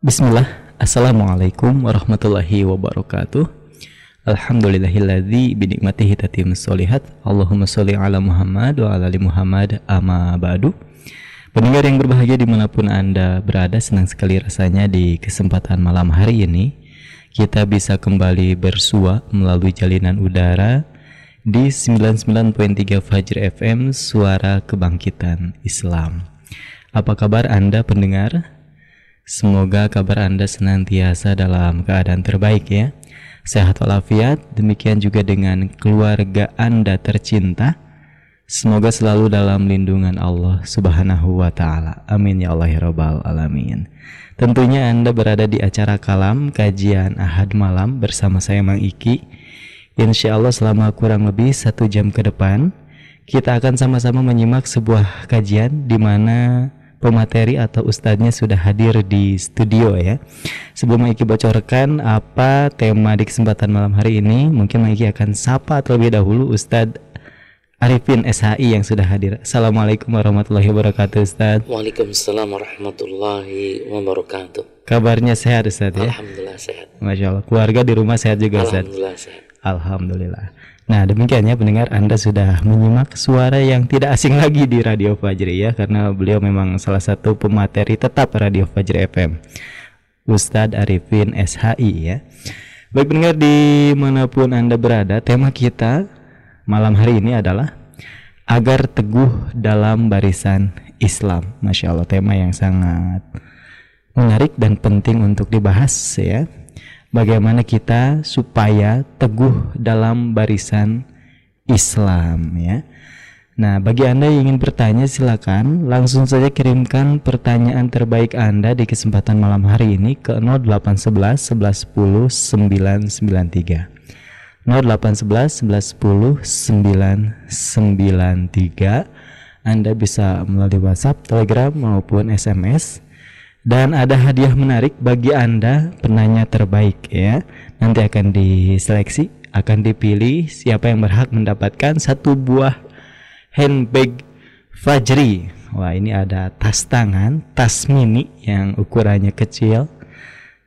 Bismillah, Assalamualaikum warahmatullahi wabarakatuh. Alhamdulillahilladzi binikmatihi tatimmus solihat Allahumma sholli ala Muhammad wa ala ali Muhammad. Amma ba'du. Pendengar yang berbahagia di mana pun Anda berada Senang sekali rasanya di kesempatan malam hari ini Kita bisa kembali bersua melalui jalinan udara Di 99.3 Fajr FM Suara Kebangkitan Islam. Apa kabar Anda pendengar? Semoga kabar Anda senantiasa dalam keadaan terbaik ya sehat walafiat, demikian juga dengan keluarga Anda tercinta. Semoga selalu dalam lindungan Allah Subhanahu wa taala. Amin ya Allah ya rabbal alamin. Tentunya Anda berada di acara Kalam kajian Ahad malam bersama saya Mang Iki. Insya Allah selama kurang lebih satu jam ke depan kita akan sama-sama menyimak sebuah kajian di mana pemateri atau ustadznya sudah hadir di studio ya. Sebelum Maiki bocorkan apa tema di kesempatan malam hari ini, mungkin Maiki akan sapa terlebih dahulu Ustadz Arifin SHI yang sudah hadir. Assalamualaikum warahmatullahi wabarakatuh Ustadz. Waalaikumsalam warahmatullahi wabarakatuh. Kabarnya sehat Ustadz ya? Alhamdulillah sehat. Masya Allah. Keluarga di rumah sehat juga Ustadz? Alhamdulillah sehat. Alhamdulillah. Nah demikian ya pendengar Anda sudah menyimak suara yang tidak asing lagi di Radio Fajri ya Karena beliau memang salah satu pemateri tetap Radio Fajri FM Ustadz Arifin SHI ya. Baik pendengar di mana pun Anda berada Tema kita malam hari ini adalah Agar teguh dalam barisan Islam. Masya Allah tema yang sangat menarik dan penting untuk dibahas ya bagaimana kita supaya teguh dalam barisan Islam ya. Nah, bagi Anda yang ingin bertanya silakan langsung saja kirimkan pertanyaan terbaik Anda di kesempatan malam hari ini ke 0811 1110 993. 0811 1110 993. Anda bisa melalui WhatsApp, Telegram maupun SMS dan ada hadiah menarik bagi Anda penanya terbaik ya. Nanti akan diseleksi, akan dipilih siapa yang berhak mendapatkan satu buah handbag Fajri. Wah, ini ada tas tangan, tas mini yang ukurannya kecil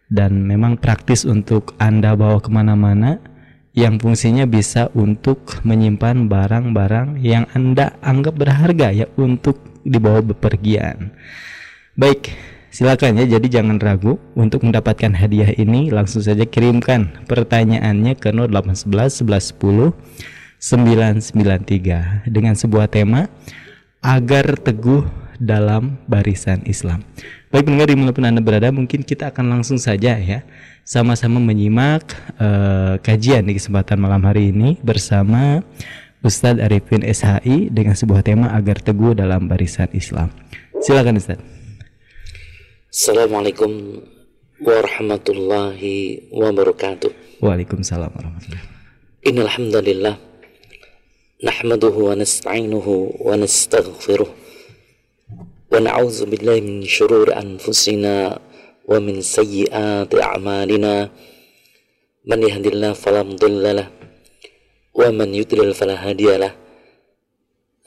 dan memang praktis untuk Anda bawa ke mana-mana yang fungsinya bisa untuk menyimpan barang-barang yang Anda anggap berharga ya untuk dibawa bepergian. Baik, Silakan ya, jadi jangan ragu untuk mendapatkan hadiah ini langsung saja kirimkan pertanyaannya ke 0811 1110 993 dengan sebuah tema agar teguh dalam barisan Islam. Baik pendengar di mana pun anda berada, mungkin kita akan langsung saja ya sama-sama menyimak uh, kajian di kesempatan malam hari ini bersama Ustadz Arifin SHI dengan sebuah tema agar teguh dalam barisan Islam. Silakan Ustadz. Assalamualaikum warahmatullahi wabarakatuh. Waalaikumsalam warahmatullahi Innal hamdalillah nahmaduhu wa nasta'inuhu wa nastaghfiruh wa na'udzu billahi min shururi anfusina wa min sayyiati a'malina. Man yahdihillahu fala mudilla lah wa man yudlil fala hadiya lah.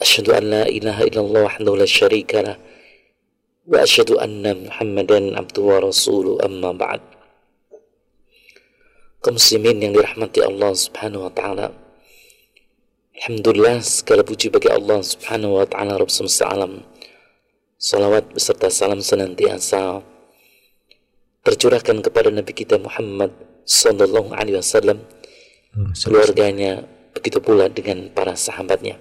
Asyhadu an la ilaha illallah wahdahu la syarika وأشهد أن محمدا عبده ورسوله أما بعد kaum muslimin yang dirahmati Allah Subhanahu wa taala. Alhamdulillah segala puji bagi Allah Subhanahu wa taala Rabb semesta alam. Salawat beserta salam senantiasa tercurahkan kepada Nabi kita Muhammad sallallahu alaihi wasallam, keluarganya, begitu pula dengan para sahabatnya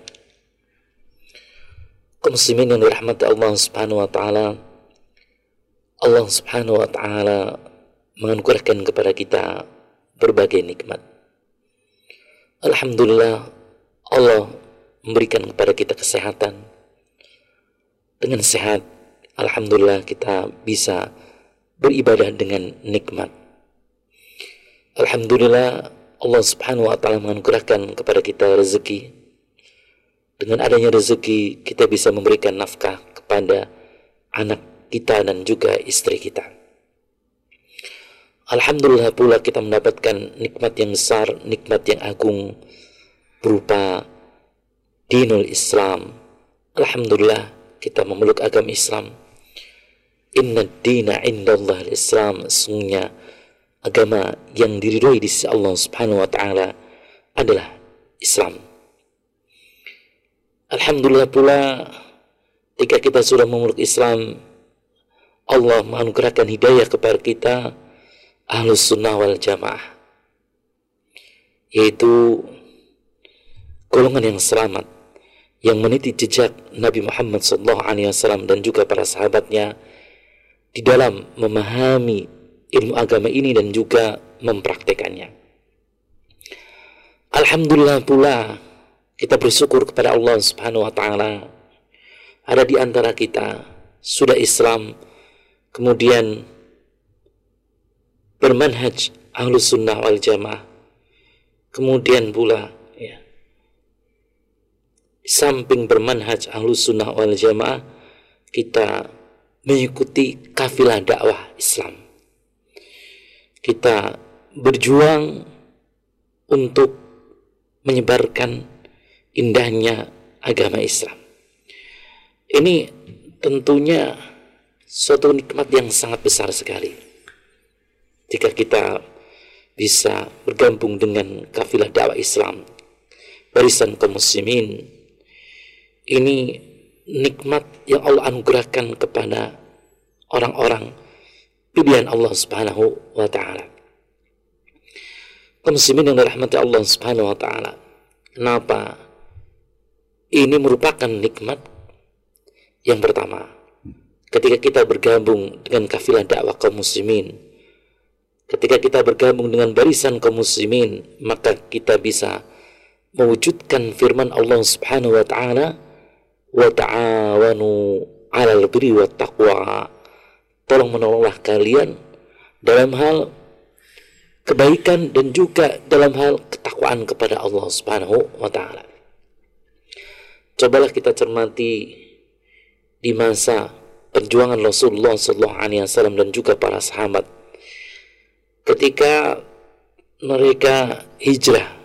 kaum muslimin yang dirahmati Allah Subhanahu wa taala. Allah Subhanahu wa taala menganugerahkan kepada kita berbagai nikmat. Alhamdulillah Allah memberikan kepada kita kesehatan. Dengan sehat Alhamdulillah kita bisa beribadah dengan nikmat. Alhamdulillah Allah Subhanahu wa taala menganugerahkan kepada kita rezeki dengan adanya rezeki kita bisa memberikan nafkah kepada anak kita dan juga istri kita. Alhamdulillah pula kita mendapatkan nikmat yang besar, nikmat yang agung berupa dinul Islam. Alhamdulillah kita memeluk agama Islam Inna dina indallah al-Islam Sesungguhnya agama yang diridhoi di sisi Allah Subhanahu wa taala adalah Islam. Alhamdulillah pula ketika kita sudah memeluk Islam Allah menganugerahkan hidayah kepada kita Ahlus Sunnah wal Jamaah yaitu golongan yang selamat yang meniti jejak Nabi Muhammad SAW dan juga para sahabatnya di dalam memahami ilmu agama ini dan juga mempraktekannya. Alhamdulillah pula kita bersyukur kepada Allah Subhanahu wa taala ada di antara kita sudah Islam kemudian bermanhaj ahlus sunnah wal jamaah kemudian pula ya samping bermanhaj ahlus sunnah wal jamaah kita mengikuti kafilah dakwah Islam. Kita berjuang untuk menyebarkan indahnya agama Islam. Ini tentunya suatu nikmat yang sangat besar sekali. Jika kita bisa bergabung dengan kafilah dakwah Islam, barisan kaum muslimin, ini nikmat yang Allah anugerahkan kepada orang-orang pilihan Allah Subhanahu wa taala. Kaum muslimin yang dirahmati Allah Subhanahu wa taala. Kenapa? Ini merupakan nikmat yang pertama. Ketika kita bergabung dengan kafilah dakwah kaum muslimin, ketika kita bergabung dengan barisan kaum muslimin, maka kita bisa mewujudkan firman Allah Subhanahu wa taala wa ta'awanu 'alal birri wat taqwa. Tolong menolonglah kalian dalam hal kebaikan dan juga dalam hal ketakwaan kepada Allah Subhanahu wa taala. Cobalah kita cermati di masa perjuangan Rasulullah sallallahu alaihi wasallam dan juga para sahabat ketika mereka hijrah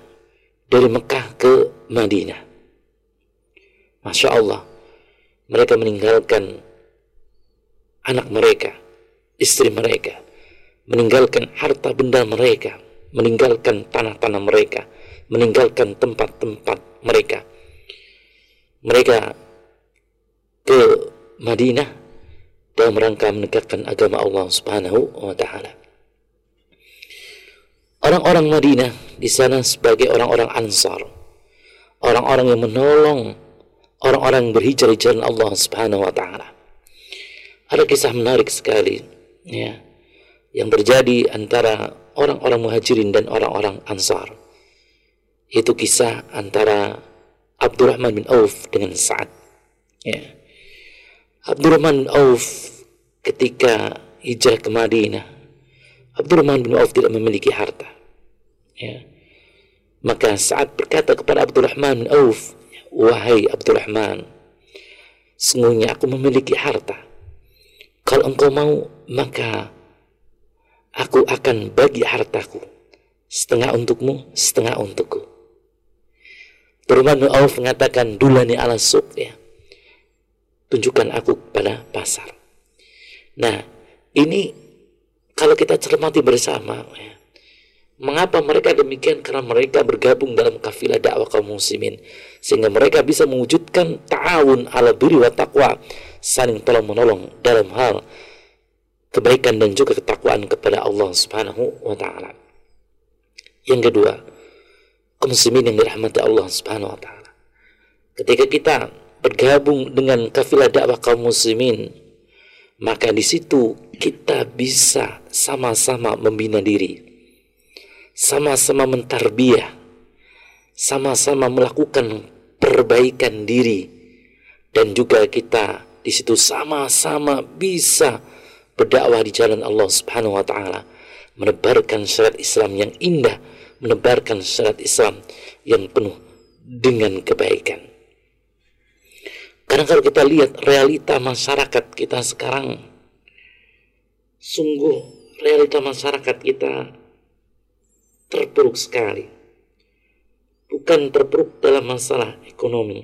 dari Mekah ke Madinah. Masya Allah, mereka meninggalkan anak mereka, istri mereka, meninggalkan harta benda mereka, meninggalkan tanah-tanah mereka, meninggalkan tempat-tempat mereka. Mereka ke Madinah dalam rangka menegakkan agama Allah Subhanahu wa taala. Orang-orang Madinah di sana sebagai orang-orang Ansar, orang-orang yang menolong orang-orang berhijrah di jalan Allah Subhanahu wa taala. Ada kisah menarik sekali ya yang terjadi antara orang-orang Muhajirin dan orang-orang Ansar. Itu kisah antara Abdurrahman bin Auf dengan Sa'ad. Ya. Abdurrahman bin Auf ketika hijrah ke Madinah, Abdurrahman bin Auf tidak memiliki harta. Ya. Maka Sa'ad berkata kepada Abdurrahman bin Auf, Wahai Abdurrahman, sungguhnya aku memiliki harta. Kalau engkau mau, maka aku akan bagi hartaku. Setengah untukmu, setengah untukku. Abdurrahman Auf mengatakan, Dulani ala suq ya. Tunjukkan aku pada pasar. Nah, ini kalau kita cermati bersama, ya, Mengapa mereka demikian? Karena mereka bergabung dalam kafilah dakwah kaum muslimin. Sehingga mereka bisa mewujudkan ta'awun ala biri wa taqwa. Saling tolong menolong dalam hal kebaikan dan juga ketakwaan kepada Allah subhanahu wa ta'ala. Yang kedua, muslimin yang dirahmati Allah subhanahu wa ta'ala. Ketika kita bergabung dengan kafilah dakwah kaum muslimin, maka di situ kita bisa sama-sama membina diri sama-sama mentarbiah, sama-sama melakukan perbaikan diri dan juga kita di situ sama-sama bisa berdakwah di jalan Allah Subhanahu wa taala, menebarkan syariat Islam yang indah, menebarkan syariat Islam yang penuh dengan kebaikan. Karena kalau kita lihat realita masyarakat kita sekarang, sungguh realita masyarakat kita terpuruk sekali. Bukan terpuruk dalam masalah ekonomi,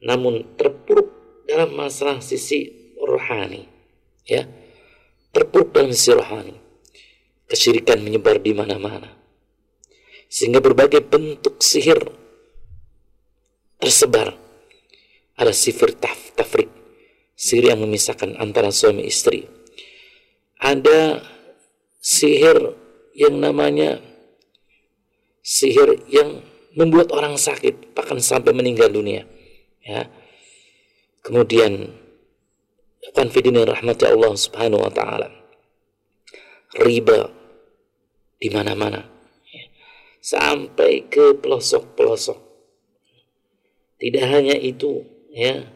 namun terpuruk dalam masalah sisi rohani. Ya, terpuruk dalam sisi rohani. Kesyirikan menyebar di mana-mana. Sehingga berbagai bentuk sihir tersebar. Ada sifir taf, tafrik, sihir yang memisahkan antara suami istri. Ada sihir yang namanya sihir yang membuat orang sakit bahkan sampai meninggal dunia ya kemudian konfidin rahmati Allah subhanahu wa ta'ala riba di mana-mana. Sampai ke pelosok-pelosok tidak hanya itu ya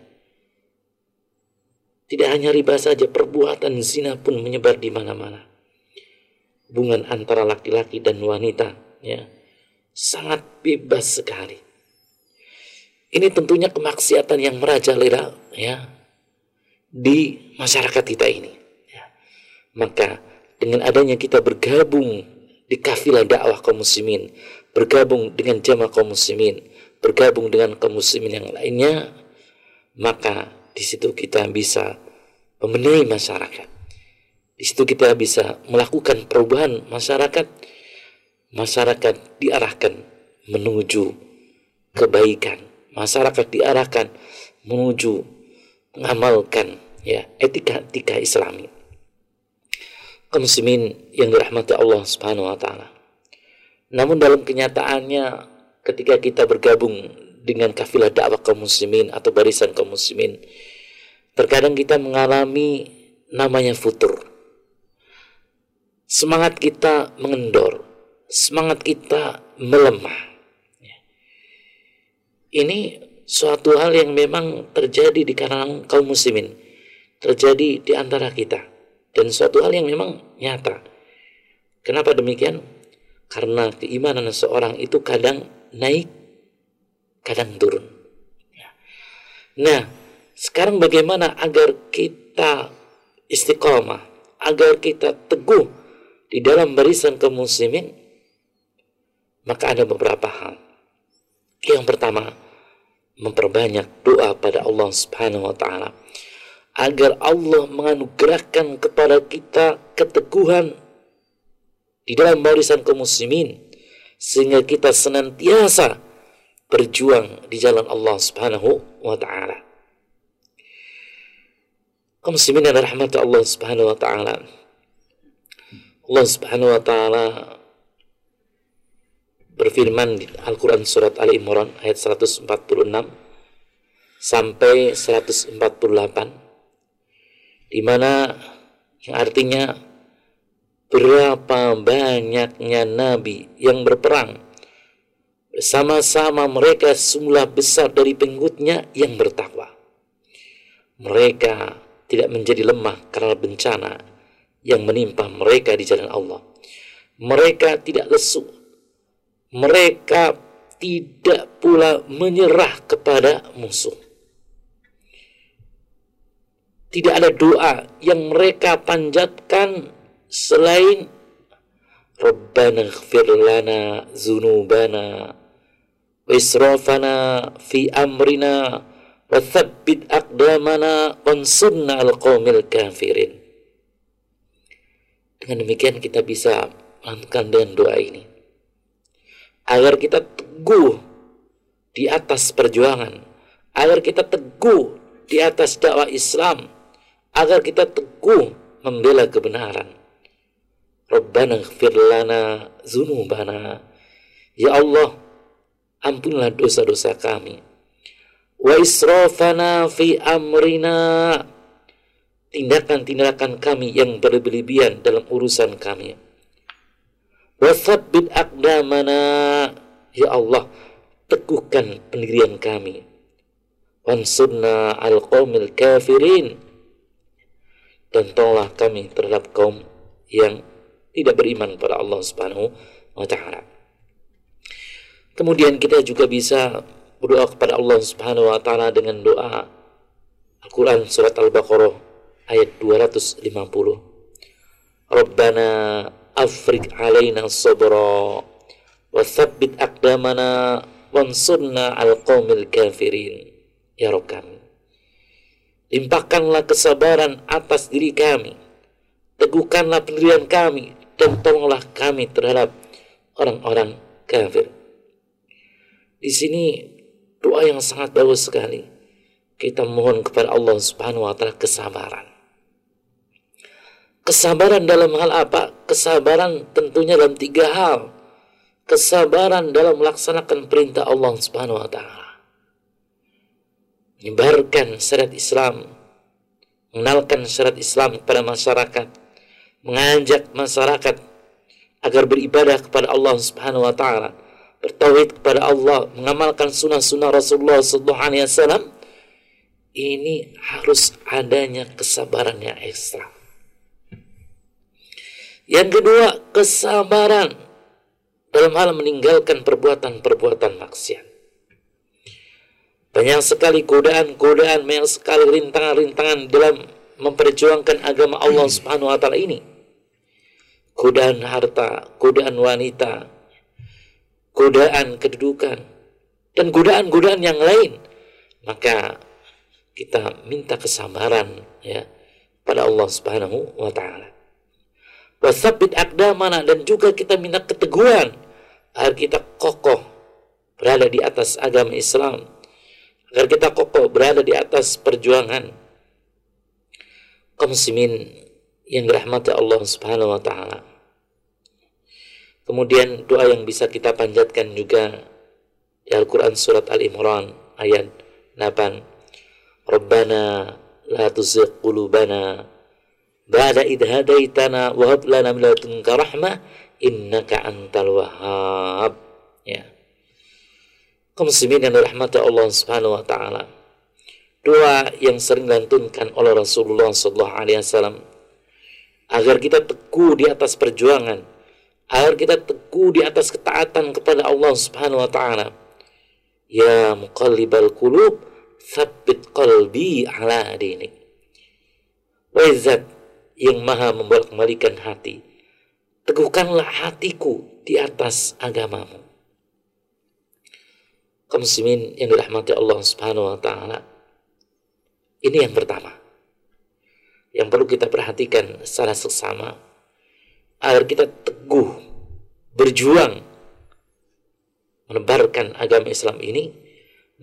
tidak hanya riba saja perbuatan zina pun menyebar di mana-mana hubungan antara laki-laki dan wanita ya sangat bebas sekali. Ini tentunya kemaksiatan yang merajalela ya di masyarakat kita ini. Ya. Maka dengan adanya kita bergabung di kafilah dakwah kaum muslimin, bergabung dengan jamaah kaum muslimin, bergabung dengan kaum muslimin yang lainnya, maka di situ kita bisa memenuhi masyarakat. Di situ kita bisa melakukan perubahan masyarakat masyarakat diarahkan menuju kebaikan. Masyarakat diarahkan menuju mengamalkan ya etika-etika Islami. Kaum muslimin yang dirahmati Allah Subhanahu wa taala. Namun dalam kenyataannya ketika kita bergabung dengan kafilah dakwah kaum muslimin atau barisan kaum muslimin, terkadang kita mengalami namanya futur. Semangat kita mengendor, semangat kita melemah. Ini suatu hal yang memang terjadi di kalangan kaum muslimin, terjadi di antara kita, dan suatu hal yang memang nyata. Kenapa demikian? Karena keimanan seorang itu kadang naik, kadang turun. Ya. Nah, sekarang bagaimana agar kita istiqomah, agar kita teguh di dalam barisan kaum muslimin maka ada beberapa hal. Yang pertama, memperbanyak doa pada Allah Subhanahu wa taala agar Allah menganugerahkan kepada kita keteguhan di dalam barisan kaum muslimin sehingga kita senantiasa berjuang di jalan Allah Subhanahu wa taala. Kaum muslimin dan rahmat Allah Subhanahu wa taala. Allah Subhanahu wa taala berfirman di Al-Quran Surat Ali Imran ayat 146 sampai 148 di mana artinya berapa banyaknya nabi yang berperang? Bersama-sama mereka semula besar dari pengikutnya yang bertakwa. Mereka tidak menjadi lemah karena bencana yang menimpa mereka di jalan Allah. Mereka tidak lesu. Mereka tidak pula menyerah kepada musuh. Tidak ada doa yang mereka panjatkan selain Rabbana ighfir lana zunubana wa israfana fi amrina wa thabbit aqdamana wansurna al-qawmil kafirin. Dengan demikian kita bisa melakukan dengan doa ini. Agar kita teguh di atas perjuangan, agar kita teguh di atas dakwah Islam, agar kita teguh membela kebenaran. Rabbana ighfir lana zunubana. Ya Allah, ampunlah dosa-dosa kami. Wa israfana fi amrina. Tindakan-tindakan kami yang berlebihan dalam urusan kami Wasabbit akdamana Ya Allah Teguhkan pendirian kami Wansurna al qawmil kafirin Dan tolonglah kami terhadap kaum yang tidak beriman pada Allah Subhanahu wa taala. Kemudian kita juga bisa berdoa kepada Allah Subhanahu wa taala dengan doa Al-Qur'an surat Al-Baqarah ayat 250. Rabbana afrik alaina sabra wa thabbit aqdamana wansurna al qawmil kafirin ya Rabb kami limpahkanlah kesabaran atas diri kami teguhkanlah pendirian kami dan tolonglah kami terhadap orang-orang kafir. Di sini doa yang sangat bagus sekali. Kita mohon kepada Allah Subhanahu wa taala kesabaran. Kesabaran dalam hal apa? Kesabaran tentunya dalam tiga hal. Kesabaran dalam melaksanakan perintah Allah Subhanahu wa taala. Menyebarkan syariat Islam, mengenalkan syariat Islam kepada masyarakat, mengajak masyarakat agar beribadah kepada Allah Subhanahu wa taala, bertauhid kepada Allah, mengamalkan sunnah-sunnah Rasulullah sallallahu alaihi wasallam, ini harus adanya kesabaran yang ekstra. Yang kedua, kesabaran dalam hal meninggalkan perbuatan-perbuatan maksiat. Banyak sekali godaan-godaan, banyak sekali rintangan-rintangan dalam memperjuangkan agama Allah Subhanahu wa taala ini. Godaan harta, godaan wanita, godaan kedudukan, dan godaan-godaan yang lain, maka kita minta kesabaran ya pada Allah Subhanahu wa taala. Wasabit akdamana dan juga kita minta keteguhan agar kita kokoh berada di atas agama Islam, agar kita kokoh berada di atas perjuangan kaum muslimin yang dirahmati Allah Subhanahu wa taala. Kemudian doa yang bisa kita panjatkan juga di Al-Quran Surat Al-Imran ayat 8 Rabbana la tuzigh qulubana ba'da idh hadaitana wa hab lana min ladunka rahmah innaka antal wahhab kaum muslimin yang dirahmati Allah Subhanahu wa taala doa yang sering dilantunkan oleh Rasulullah sallallahu alaihi wasallam agar kita teguh di atas perjuangan agar kita teguh di atas ketaatan kepada Allah Subhanahu wa taala. Ya muqallibal qulub, tsabbit qalbi ala dinik. Wazat yang maha membolak kembalikan hati. Teguhkanlah hatiku di atas agamamu. Muslimin yang dirahmati Allah Subhanahu wa taala. Ini yang pertama. Yang perlu kita perhatikan secara seksama agar kita teguh berjuang menebarkan agama Islam ini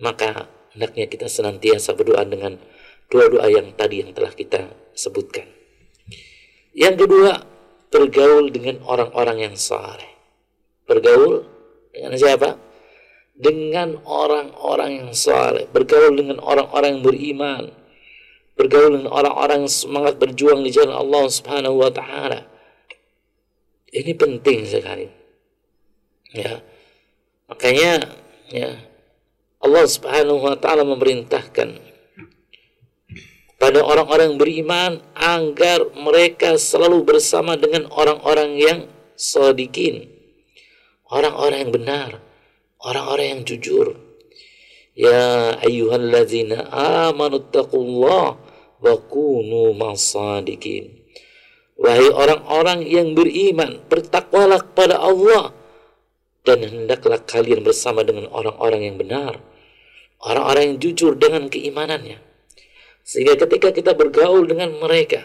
maka hendaknya kita senantiasa berdoa dengan doa-doa yang tadi yang telah kita sebutkan yang kedua bergaul dengan orang-orang yang saleh bergaul dengan siapa dengan orang-orang yang saleh bergaul dengan orang-orang yang beriman bergaul dengan orang-orang yang semangat berjuang di jalan Allah Subhanahu wa taala ini penting sekali. Ya. Makanya ya Allah Subhanahu wa taala memerintahkan pada orang-orang beriman agar mereka selalu bersama dengan orang-orang yang sadikin. Orang-orang yang benar, orang-orang yang jujur. Ya ayyuhalladzina amanu taqullaha wa kunu ma'as-sadiqin. Wahai orang-orang yang beriman, bertakwalah kepada Allah dan hendaklah kalian bersama dengan orang-orang yang benar, orang-orang yang jujur dengan keimanannya. Sehingga ketika kita bergaul dengan mereka,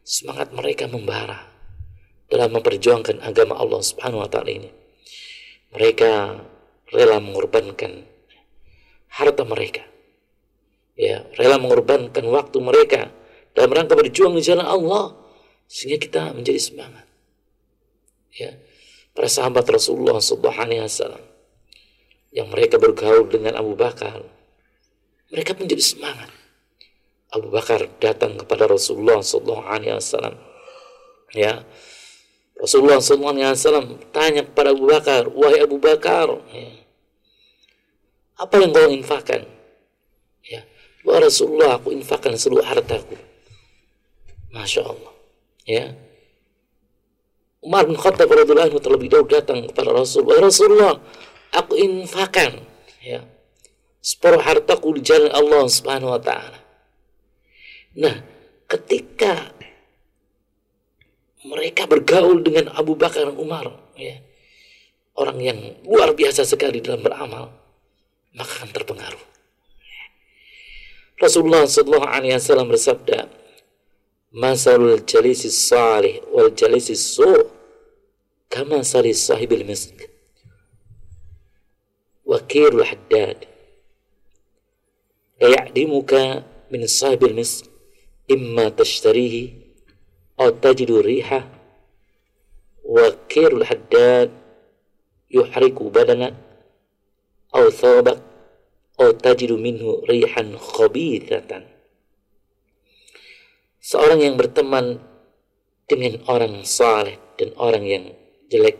semangat mereka membara dalam memperjuangkan agama Allah Subhanahu wa taala ini. Mereka rela mengorbankan harta mereka. Ya, rela mengorbankan waktu mereka dalam rangka berjuang di jalan Allah sehingga kita menjadi semangat. Ya, para sahabat Rasulullah SAW yang mereka bergaul dengan Abu Bakar, mereka menjadi semangat. Abu Bakar datang kepada Rasulullah SAW. Ya, Rasulullah SAW tanya kepada Abu Bakar, wahai Abu Bakar, ya, apa yang kau infakkan? Ya, Wah Rasulullah, aku infakkan seluruh hartaku. Masya Allah ya Umar bin Khattab radhiyallahu terlebih dahulu datang kepada Rasul Rasulullah aku infakan ya separuh hartaku di jalan Allah Subhanahu wa taala nah ketika mereka bergaul dengan Abu Bakar dan Umar ya. Orang yang luar biasa sekali dalam beramal maka akan terpengaruh. Rasulullah Shallallahu Alaihi Wasallam bersabda masalul jalisi salih wal jalisi su' kama sari sahibil misk. Wakirul haddad la ya'dimuka min sahibil misk imma tashtarihi riha minhu rihan khabithatan. Seorang yang berteman dengan orang saleh dan orang yang jelek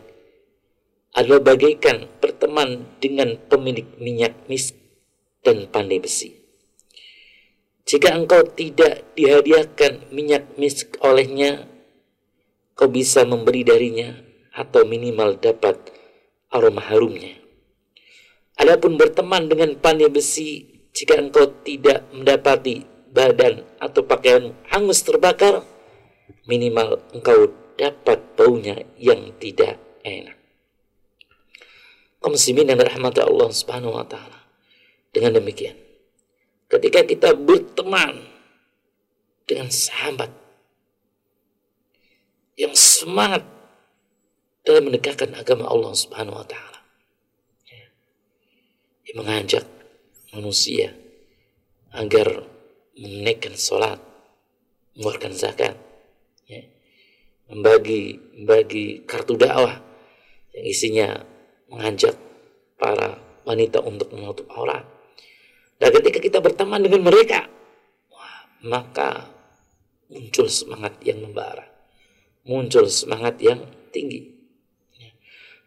adalah bagaikan berteman dengan pemilik minyak mis dan pandai besi. Jika engkau tidak dihadiahkan minyak misk olehnya, kau bisa memberi darinya atau minimal dapat aroma harumnya. Adapun berteman dengan pandai besi, jika engkau tidak mendapati badan atau pakaian hangus terbakar, minimal engkau dapat baunya yang tidak enak. Kaum muslimin yang dirahmati Allah Subhanahu wa taala. Dengan demikian, ketika kita berteman dengan sahabat yang semangat dalam menegakkan agama Allah Subhanahu wa taala. Ya. Yang mengajak manusia agar menunaikan sholat, mengeluarkan zakat, ya. membagi membagi kartu dakwah yang isinya mengajak para wanita untuk menutup aurat. Dan ketika kita berteman dengan mereka, wah, maka muncul semangat yang membara, muncul semangat yang tinggi.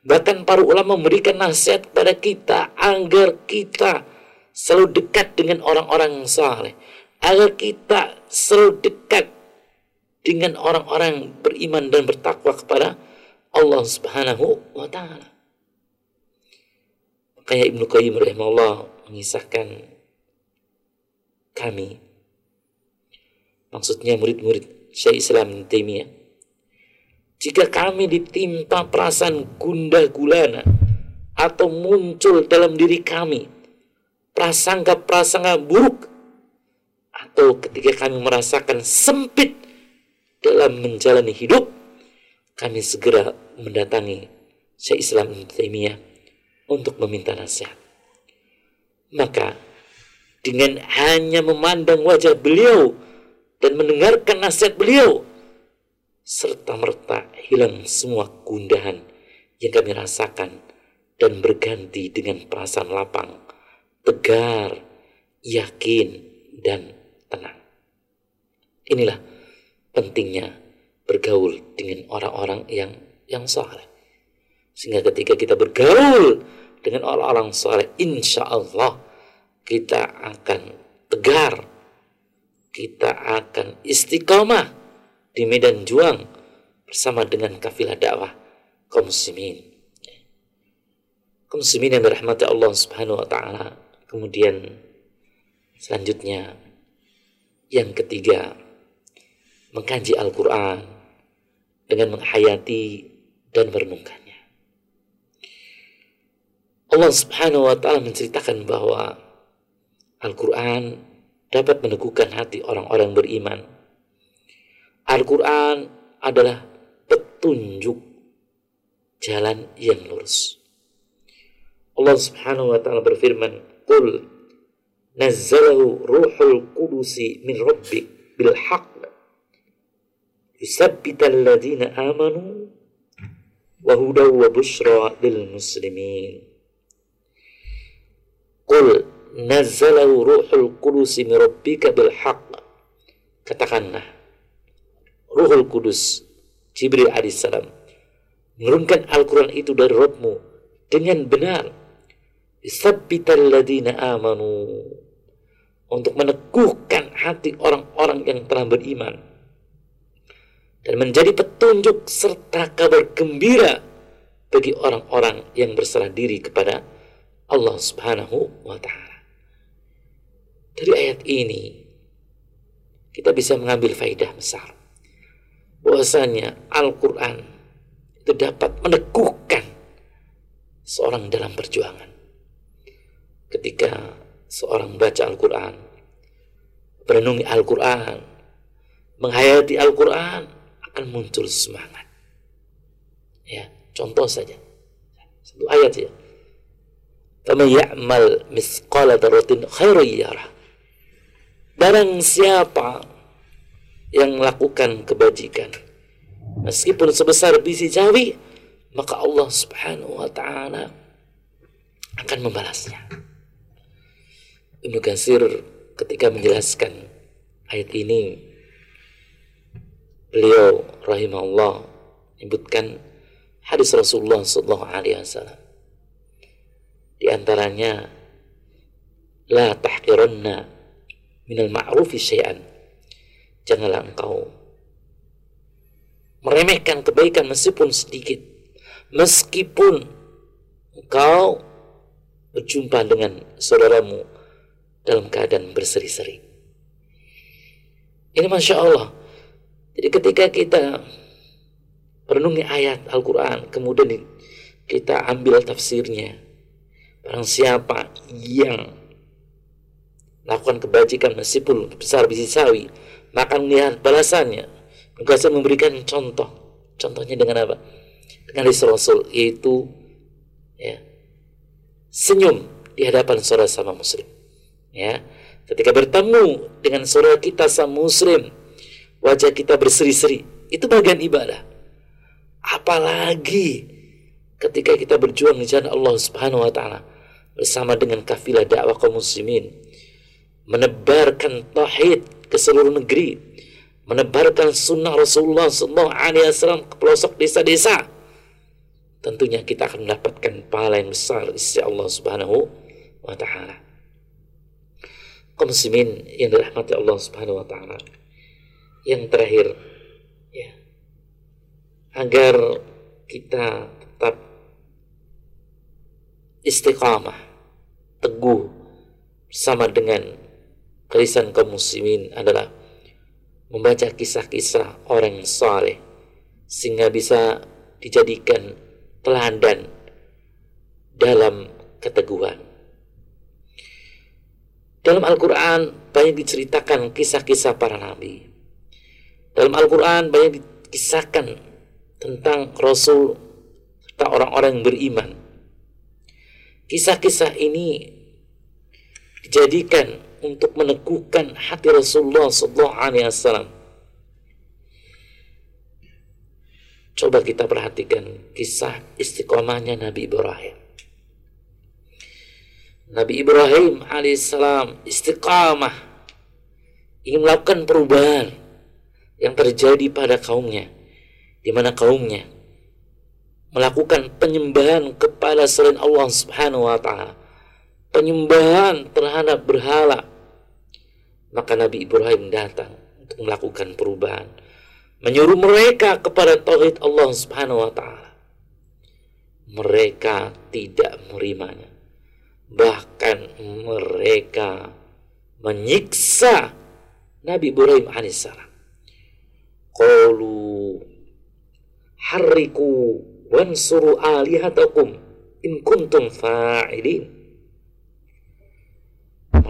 Bahkan para ulama memberikan nasihat kepada kita agar kita selalu dekat dengan orang-orang yang saleh agar kita selalu dekat dengan orang-orang beriman dan bertakwa kepada Allah Subhanahu wa taala. Makanya Ibnu Qayyim rahimahullah mengisahkan kami maksudnya murid-murid Syekh Islam Taimiyah jika kami ditimpa perasaan gundah gulana atau muncul dalam diri kami prasangka-prasangka buruk atau ketika kami merasakan sempit dalam menjalani hidup, kami segera mendatangi Syekh Islam Taimiyah untuk meminta nasihat. Maka dengan hanya memandang wajah beliau dan mendengarkan nasihat beliau, serta merta hilang semua gundahan yang kami rasakan dan berganti dengan perasaan lapang, tegar, yakin, dan tenang. Inilah pentingnya bergaul dengan orang-orang yang yang saleh. Sehingga ketika kita bergaul dengan orang-orang saleh, insya Allah kita akan tegar, kita akan istiqomah di medan juang bersama dengan kafilah dakwah kaum muslimin. Kaum muslimin yang dirahmati Allah Subhanahu wa taala. Kemudian selanjutnya yang ketiga, mengkaji Al-Quran dengan menghayati dan merenungkannya. Allah Subhanahu wa Ta'ala menceritakan bahwa Al-Quran dapat meneguhkan hati orang-orang beriman. Al-Quran adalah petunjuk jalan yang lurus. Allah Subhanahu wa taala berfirman, "Qul nazzalahu ruhul qudusi min rabbik bil haqq yusabbital ladzina amanu wa wa lil muslimin Qul nazzalahu ruhul qudusi min rabbika bil haqq. Katakanlah Ruhul Kudus Jibril alaihissalam menurunkan Al-Quran itu dari Rabbmu dengan benar. Sabbital ladina amanu. Untuk meneguhkan hati orang-orang yang telah beriman. Dan menjadi petunjuk serta kabar gembira bagi orang-orang yang berserah diri kepada Allah Subhanahu wa taala. Dari ayat ini kita bisa mengambil faidah besar bahwasanya Al-Qur'an itu dapat meneguhkan seorang dalam perjuangan ketika seorang baca Al-Quran, merenungi Al-Quran, menghayati Al-Quran akan muncul semangat. Ya, contoh saja. Satu ayat ya. Faman ya'mal misqala daratin khairan yarah. Barang siapa yang melakukan kebajikan meskipun sebesar biji jawi maka Allah Subhanahu wa taala akan membalasnya. Ibnu Katsir ketika menjelaskan ayat ini beliau rahimahullah menyebutkan hadis Rasulullah sallallahu alaihi wasallam. Di antaranya la tahqiranna minal ma'rufi syai'an. Janganlah engkau meremehkan kebaikan meskipun sedikit. Meskipun engkau berjumpa dengan saudaramu dalam keadaan berseri-seri. Ini Masya Allah. Jadi ketika kita merenungi ayat Al-Quran, kemudian kita ambil tafsirnya. Barang siapa yang melakukan kebajikan meskipun besar biji sawi, maka melihat balasannya. Maka memberikan contoh. Contohnya dengan apa? Dengan Rasul, yaitu ya, senyum di hadapan saudara sama muslim. Ya, ketika bertemu dengan saudara kita sama muslim, wajah kita berseri-seri, itu bagian ibadah. Apalagi ketika kita berjuang di jalan Allah Subhanahu wa taala bersama dengan kafilah dakwah kaum muslimin menebarkan tauhid ke seluruh negeri, menebarkan sunnah Rasulullah sallallahu alaihi wasallam ke pelosok desa-desa tentunya kita akan mendapatkan pahala yang besar di Allah Subhanahu wa taala. Kaum muslimin yang dirahmati Allah Subhanahu wa taala. Yang terakhir ya agar kita tetap istiqamah, teguh bersama dengan kelisan kaum muslimin adalah membaca kisah-kisah orang saleh sehingga bisa dijadikan teladan dalam keteguhan. Dalam Al-Quran banyak diceritakan kisah-kisah para nabi. Dalam Al-Quran banyak dikisahkan tentang Rasul serta orang-orang yang beriman. Kisah-kisah ini dijadikan untuk meneguhkan hati Rasulullah SAW Coba kita perhatikan kisah istiqomahnya Nabi Ibrahim. Nabi Ibrahim alaihissalam istiqamah ingin melakukan perubahan yang terjadi pada kaumnya, di mana kaumnya melakukan penyembahan kepada selain Allah Subhanahu wa taala. Penyembahan terhadap berhala. Maka Nabi Ibrahim datang untuk melakukan perubahan menyuruh mereka kepada tauhid Allah Subhanahu wa taala. Mereka tidak menerimanya. Bahkan mereka menyiksa Nabi Ibrahim alaihissalam. Qalu harriku wansuru alihatakum in kuntum fa'ilin.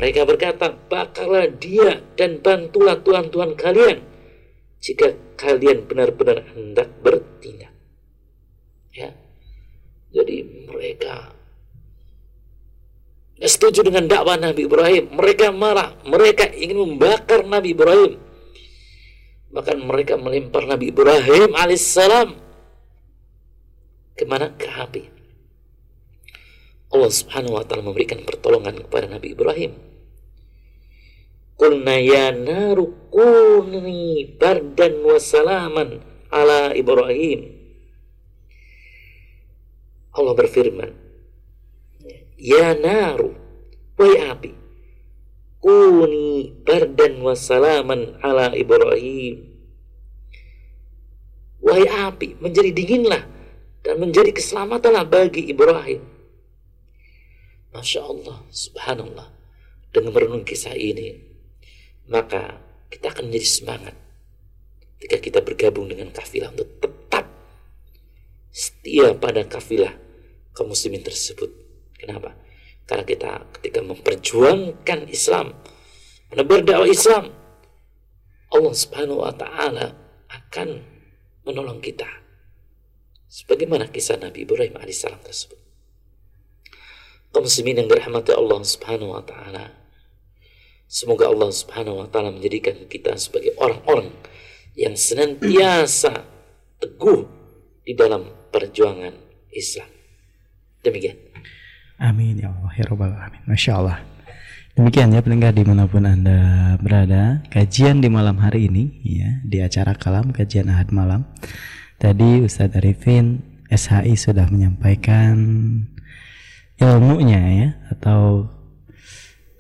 Mereka berkata, bakarlah dia dan bantulah Tuhan-Tuhan kalian jika kalian benar-benar hendak bertindak. Ya. Jadi mereka setuju dengan dakwah Nabi Ibrahim. Mereka marah, mereka ingin membakar Nabi Ibrahim. Bahkan mereka melempar Nabi Ibrahim alaihissalam ke mana ke api. Allah Subhanahu wa taala memberikan pertolongan kepada Nabi Ibrahim Qulna ya naru kuni bardan wa salaman ala Ibrahim. Allah berfirman, Ya naru, wahai api, kuni bardan wa salaman ala Ibrahim. Wahai api, menjadi dinginlah dan menjadi keselamatanlah bagi Ibrahim. Masya Allah, subhanallah. Dengan merenung kisah ini, maka kita akan menjadi semangat ketika kita bergabung dengan kafilah untuk tetap setia pada kafilah kaum muslimin tersebut. Kenapa? Karena kita ketika memperjuangkan Islam, menebar dakwah Islam, Allah Subhanahu wa taala akan menolong kita. Sebagaimana kisah Nabi Ibrahim alaihissalam tersebut. Kaum muslimin yang dirahmati Allah Subhanahu wa taala. Semoga Allah Subhanahu wa taala menjadikan kita sebagai orang-orang yang senantiasa teguh di dalam perjuangan Islam. Demikian. Amin ya Allah ya Rabbal Alamin. Masya Allah. Demikian ya pendengar di mana pun Anda berada Kajian di malam hari ini ya Di acara kalam kajian ahad malam Tadi Ustadz Arifin SHI sudah menyampaikan ilmunya ya Atau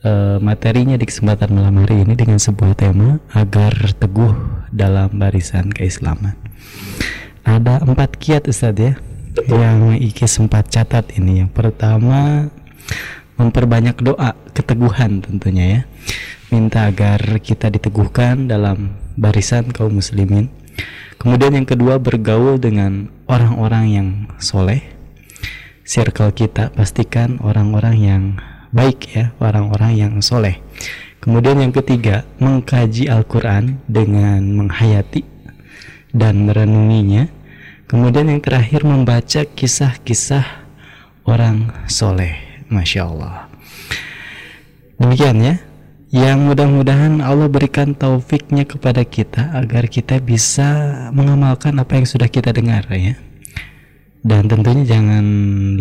uh, materinya di kesempatan malam hari ini Dengan sebuah tema Agar teguh dalam barisan keislaman. Ada empat kiat Ustadz ya Yang Iki sempat catat ini. Yang pertama memperbanyak doa keteguhan tentunya ya. Minta agar kita diteguhkan dalam barisan kaum muslimin. Kemudian yang kedua bergaul dengan orang-orang yang soleh. Circle kita pastikan orang-orang yang baik ya orang-orang yang soleh kemudian yang ketiga mengkaji Al-Quran dengan menghayati dan merenunginya kemudian yang terakhir membaca kisah-kisah orang soleh Masya Allah. Demikian ya. Yang mudah-mudahan Allah berikan taufiknya kepada kita agar kita bisa mengamalkan apa yang sudah kita dengar ya. Dan tentunya jangan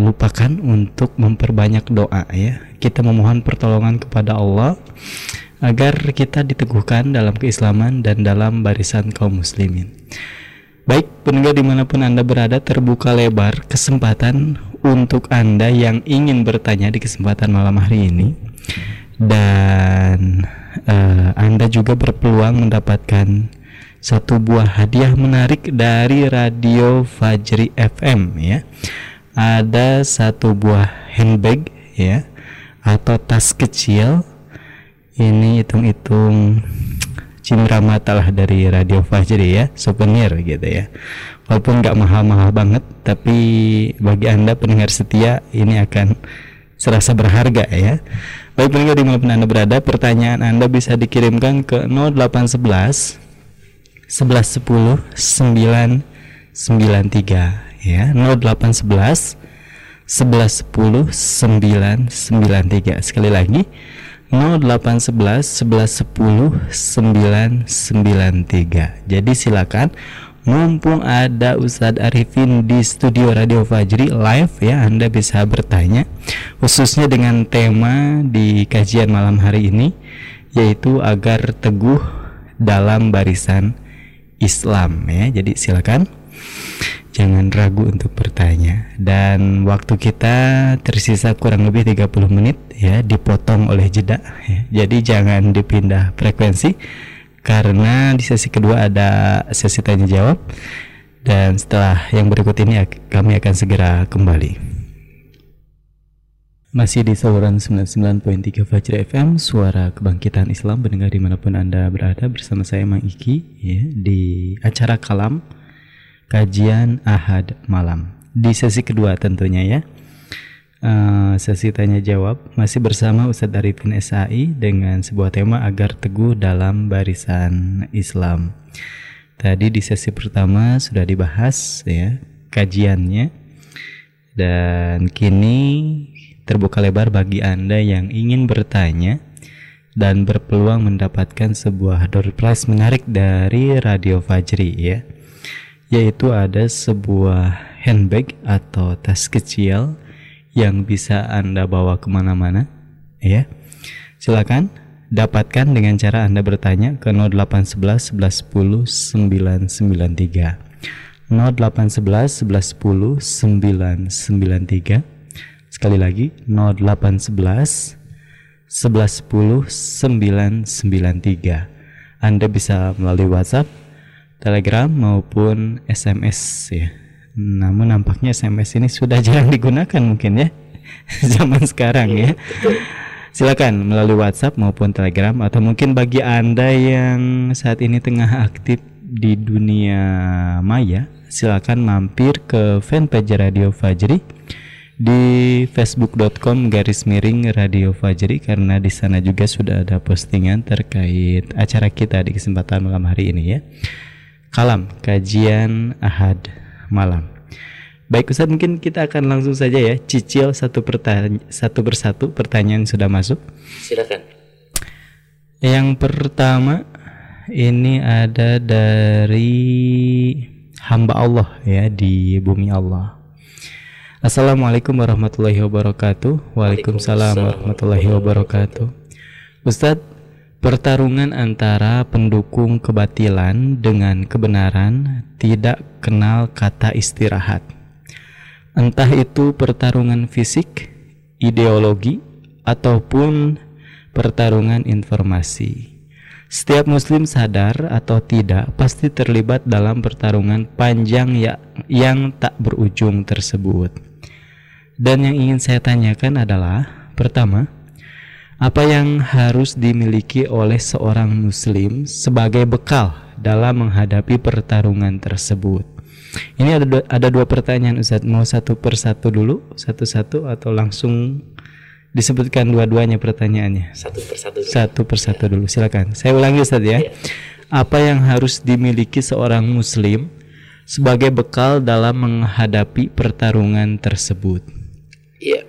lupakan untuk memperbanyak doa ya. Kita memohon pertolongan kepada Allah agar kita diteguhkan dalam keislaman dan dalam barisan kaum muslimin. Baik, pendengar di mana pun Anda berada terbuka lebar kesempatan untuk Anda yang ingin bertanya di kesempatan malam hari ini dan uh, Anda juga berpeluang mendapatkan satu buah hadiah menarik dari Radio Fajri FM ya. Ada satu buah handbag ya atau tas kecil. Ini hitung-hitung cindera mata lah dari Radio Fajri ya souvenir gitu ya walaupun nggak mahal-mahal banget tapi bagi anda pendengar setia ini akan serasa berharga ya baik pendengar di mana pun anda berada pertanyaan anda bisa dikirimkan ke 0811 1110 993 ya 0811 1110 993 sekali lagi 0811 1110 993. Jadi silakan mumpung ada Ustadz Arifin di studio Radio Fajri live ya Anda bisa bertanya khususnya dengan tema di kajian malam hari ini yaitu agar teguh dalam barisan Islam ya. Jadi silakan jangan ragu untuk bertanya dan waktu kita tersisa kurang lebih 30 menit ya dipotong oleh jeda ya. jadi jangan dipindah frekuensi karena di sesi kedua ada sesi tanya jawab dan setelah yang berikut ini kami akan segera kembali masih di saluran 99.3 Fajr FM Suara Kebangkitan Islam Mendengar di mana pun Anda berada Bersama saya Mang Iki ya, Di acara Kalam kajian Ahad malam. Di sesi kedua tentunya ya. Uh, sesi tanya jawab masih bersama Ustadz Arifin SAI dengan sebuah tema agar teguh dalam barisan Islam. Tadi di sesi pertama sudah dibahas ya kajiannya dan kini terbuka lebar bagi Anda yang ingin bertanya dan berpeluang mendapatkan sebuah door prize menarik dari Radio Fajri ya. Yaitu ada sebuah handbag atau tas kecil yang bisa Anda bawa ke mana-mana ya. Silakan dapatkan dengan cara Anda bertanya ke 0811 1110 993 0811 1110 993 sekali lagi 0811 1110 993 Anda bisa melalui WhatsApp Telegram maupun SMS ya. Namun nampaknya SMS ini sudah jarang digunakan mungkin ya zaman sekarang ya. Silakan melalui WhatsApp maupun Telegram atau mungkin bagi Anda yang saat ini tengah aktif di dunia maya, silakan mampir ke fanpage Radio Fajri di facebook.com garis miring Radio Fajri karena di sana juga sudah ada postingan terkait acara kita di kesempatan malam hari ini ya. Kalam kajian Ahad malam. Baik Ustaz mungkin kita akan langsung saja ya cicil satu pertanyaan satu persatu pertanyaan sudah masuk. Silakan. Yang pertama ini ada dari hamba Allah ya di bumi Allah. Assalamualaikum warahmatullahi wabarakatuh. Waalaikumsalam warahmatullahi wabarakatuh. Ustadz, pertarungan antara pendukung kebatilan dengan kebenaran tidak kenal kata istirahat. Entah itu pertarungan fisik, ideologi, ataupun pertarungan informasi. Setiap muslim sadar atau tidak pasti terlibat dalam pertarungan panjang ya, yang tak berujung tersebut. Dan yang ingin saya tanyakan adalah pertama, apa yang harus dimiliki oleh seorang muslim sebagai bekal dalam menghadapi pertarungan tersebut? Ini ada dua, ada dua pertanyaan Ustaz. Mau satu persatu dulu, satu-satu atau langsung disebutkan dua-duanya pertanyaannya? Satu persatu dulu. Satu persatu dulu. Silakan. Saya ulangi Ustaz ya. Ya. Apa yang harus dimiliki seorang muslim sebagai bekal dalam menghadapi pertarungan tersebut? Iya.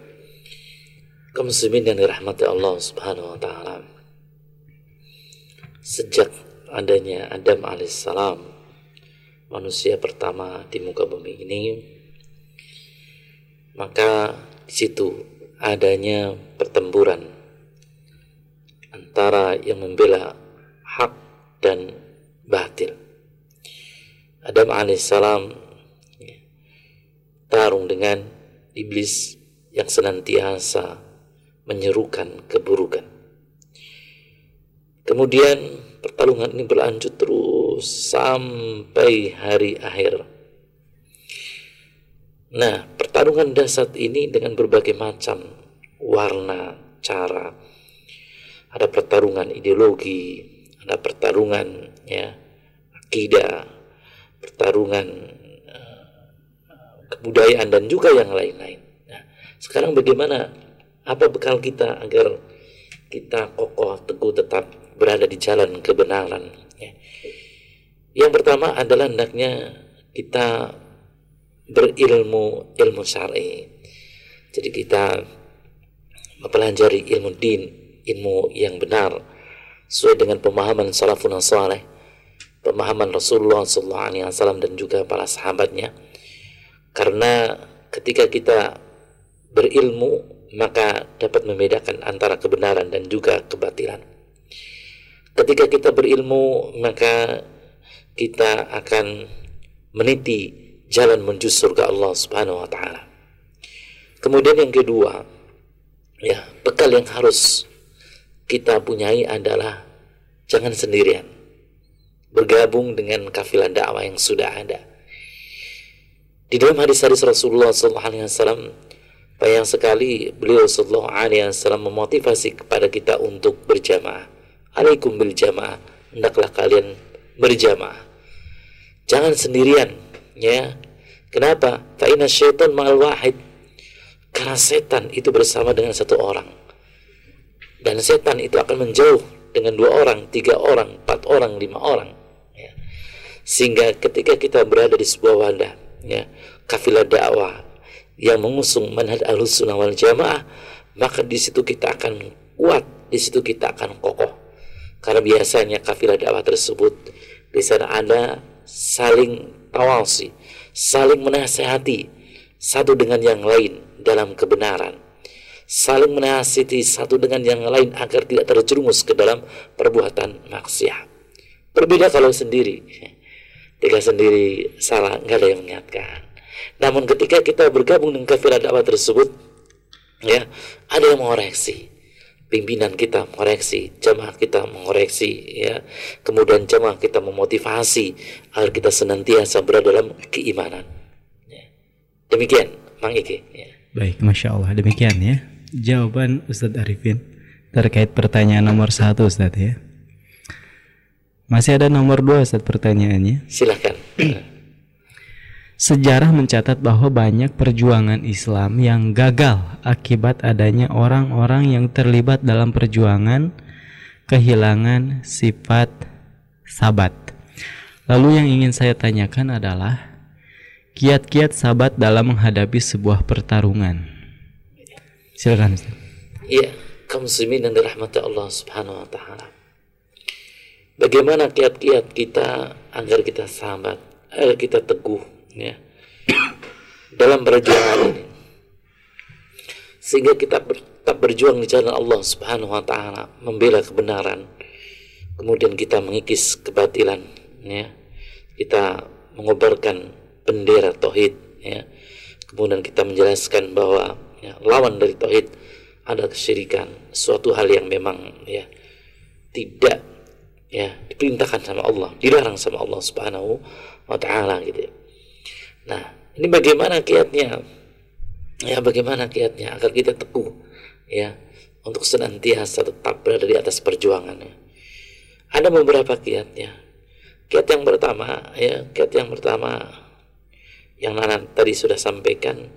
Kaum muslimin yang dirahmati Allah Subhanahu wa taala. Sejak adanya Adam alaihissalam manusia pertama di muka bumi ini maka di situ adanya pertempuran antara yang membela hak dan batil. Adam alaihissalam tarung dengan iblis yang senantiasa menyerukan keburukan. Kemudian pertarungan ini berlanjut terus sampai hari akhir. Nah, pertarungan dasar ini dengan berbagai macam warna, cara. Ada pertarungan ideologi, ada pertarungan ya akidah, pertarungan uh, kebudayaan dan juga yang lain-lain. Sekarang bagaimana apa bekal kita agar kita kokoh teguh tetap berada di jalan kebenaran ya. Yang pertama adalah hendaknya kita berilmu ilmu syar'i. Jadi kita mempelajari ilmu din, ilmu yang benar sesuai dengan pemahaman salafun saleh, pemahaman Rasulullah SAW dan juga para sahabatnya. Karena ketika kita berilmu maka dapat membedakan antara kebenaran dan juga kebatilan. Ketika kita berilmu maka kita akan meniti jalan menuju surga Allah Subhanahu wa taala. Kemudian yang kedua, ya, bekal yang harus kita punyai adalah jangan sendirian. Bergabung dengan kafilah dakwah yang sudah ada. Di dalam hadis-hadis Rasulullah SAW, banyak sekali beliau Sallallahu Alaihi Wasallam memotivasi kepada kita untuk berjamaah. Alaikum bil jamaah, hendaklah kalian berjamaah. Jangan sendirian, ya. Kenapa? Fa'ina syaitan ma'al wahid. Karena setan itu bersama dengan satu orang. Dan setan itu akan menjauh dengan dua orang, tiga orang, empat orang, lima orang. Ya. Sehingga ketika kita berada di sebuah wadah, ya, kafilah dakwah yang mengusung manhaj ahlus sunnah wal jamaah, maka di situ kita akan kuat, di situ kita akan kokoh. Karena biasanya kafilah dakwah tersebut di sana ada saling tawasi, saling menasehati satu dengan yang lain dalam kebenaran. Saling menasihati satu dengan yang lain agar tidak terjerumus ke dalam perbuatan maksiat. Berbeda kalau sendiri. Jika sendiri salah, nggak ada yang mengingatkan. Namun ketika kita bergabung dengan kafilah dakwah tersebut, ya ada yang mengoreksi pimpinan kita mengoreksi, jamaah kita mengoreksi, ya. Kemudian jamaah kita memotivasi agar kita senantiasa berada dalam keimanan. Ya. Demikian, Mang Ike. Ya. Baik, masya Allah demikian ya jawaban Ustadz Arifin terkait pertanyaan nomor satu Ustadz ya. Masih ada nomor dua Ustadz pertanyaannya. Silahkan. Sejarah mencatat bahwa banyak perjuangan Islam yang gagal akibat adanya orang-orang yang terlibat dalam perjuangan kehilangan sifat sabat. Lalu yang ingin saya tanyakan adalah kiat-kiat sabat dalam menghadapi sebuah pertarungan. Silakan. Iya, kaum muslimin yang dirahmati Allah Subhanahu wa taala. Bagaimana kiat-kiat kita agar kita sabat, agar kita teguh ya. Dalam perjuangan ini. Sehingga kita tetap berjuang di jalan Allah Subhanahu wa taala membela kebenaran. Kemudian kita mengikis kebatilan ya. Kita mengobarkan bendera tauhid ya. Kemudian kita menjelaskan bahwa ya, lawan dari tauhid adalah kesyirikan suatu hal yang memang ya tidak ya diperintahkan sama Allah dilarang sama Allah Subhanahu wa taala gitu. ya. Nah, ini bagaimana kiatnya? Ya, bagaimana kiatnya agar kita teguh ya untuk senantiasa tetap berada di atas perjuangannya. Ada beberapa kiatnya. Kiat yang pertama ya, kiat yang pertama yang Nana tadi sudah sampaikan,